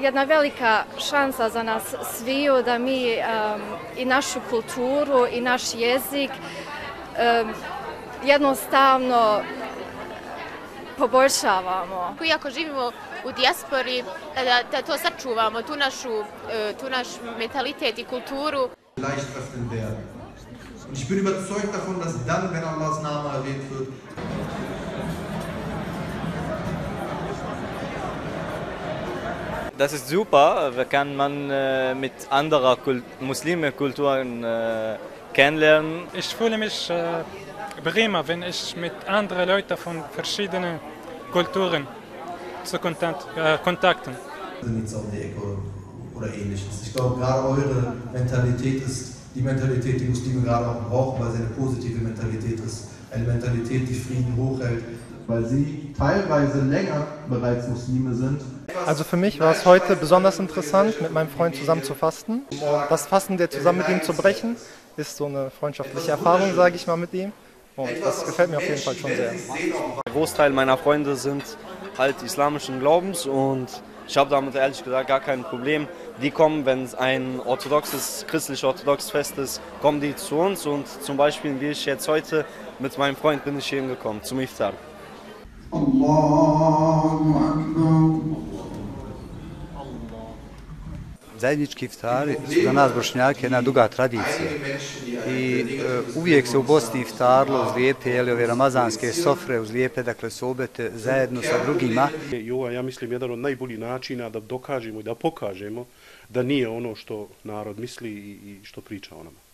jedna velika šansa za nas sviju da mi um, i našu kulturu i naš jezik um, jednostavno poboljšavamo. Iako živimo u dijaspori, da, da to sačuvamo, tu, našu, e, tu naš mentalitet i kulturu. leicht öffnen werden. Und ich bin überzeugt davon, dass dann, wenn Allahs Name erwähnt wird, Das ist super, da kann man äh, mit anderen Kult muslimen Kulturen äh, kennenlernen. Ich fühle mich äh, prima, wenn ich mit anderen Leuten von verschiedenen Kulturen zu kontakt, äh, kontakten. sind jetzt um die Ecke oder ähnliches. Ich glaube, gerade eure Mentalität ist die Mentalität, die Muslime gerade auch brauchen, weil sie eine positive Mentalität ist. Eine Mentalität, die Frieden hochhält. Weil sie teilweise länger bereits Muslime sind. Also für mich war es heute besonders interessant, mit meinem Freund zusammen zu fasten. Und das Fasten, der zusammen mit ihm zu brechen, ist so eine freundschaftliche Erfahrung, sage ich mal, mit ihm. Und das gefällt mir auf jeden Fall schon sehr. Der Großteil meiner Freunde sind halt islamischen Glaubens und ich habe damit ehrlich gesagt gar kein Problem. Die kommen, wenn es ein orthodoxes, christlich-orthodoxes Fest ist, kommen die zu uns und zum Beispiel, wie ich jetzt heute mit meinem Freund bin ich hier hingekommen zum Iftar. Zajednički iftari su za nas Bošnjake jedna duga tradicija. I e, uvijek se u Bosni iftarlo uz lijepe jeli, ove ramazanske sofre, uz lijepe dakle, sobete zajedno sa drugima. I ovo je, ja mislim, jedan od najboljih načina da dokažemo i da pokažemo da nije ono što narod misli i, i što priča o nama.